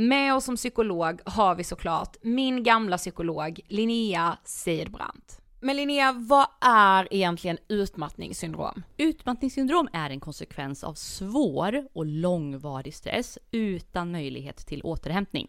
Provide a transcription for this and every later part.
Med oss som psykolog har vi såklart min gamla psykolog Linnea Seidbrant. Men Linnea, vad är egentligen utmattningssyndrom? Utmattningssyndrom är en konsekvens av svår och långvarig stress utan möjlighet till återhämtning.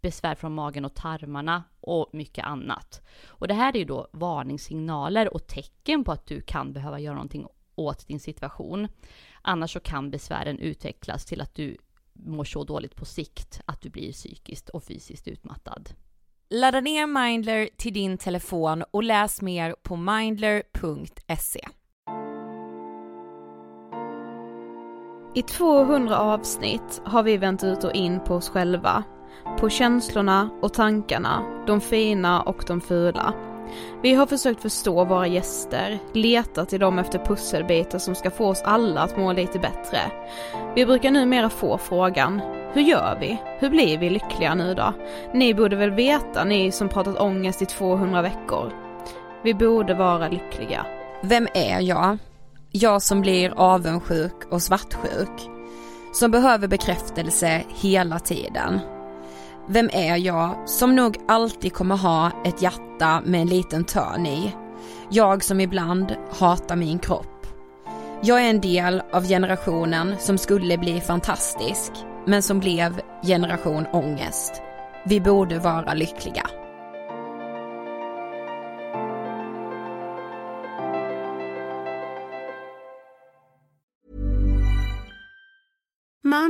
besvär från magen och tarmarna och mycket annat. Och det här är ju då varningssignaler och tecken på att du kan behöva göra någonting åt din situation. Annars så kan besvären utvecklas till att du mår så dåligt på sikt att du blir psykiskt och fysiskt utmattad. Ladda ner Mindler till din telefon och läs mer på mindler.se. I 200 avsnitt har vi vänt ut och in på oss själva. På känslorna och tankarna, de fina och de fula. Vi har försökt förstå våra gäster, letat i dem efter pusselbitar som ska få oss alla att må lite bättre. Vi brukar numera få frågan, hur gör vi? Hur blir vi lyckliga nu då? Ni borde väl veta, ni som pratat ångest i 200 veckor. Vi borde vara lyckliga. Vem är jag? Jag som blir avundsjuk och svartsjuk. Som behöver bekräftelse hela tiden. Vem är jag som nog alltid kommer ha ett hjärta med en liten törn i? Jag som ibland hatar min kropp. Jag är en del av generationen som skulle bli fantastisk, men som blev generation ångest. Vi borde vara lyckliga.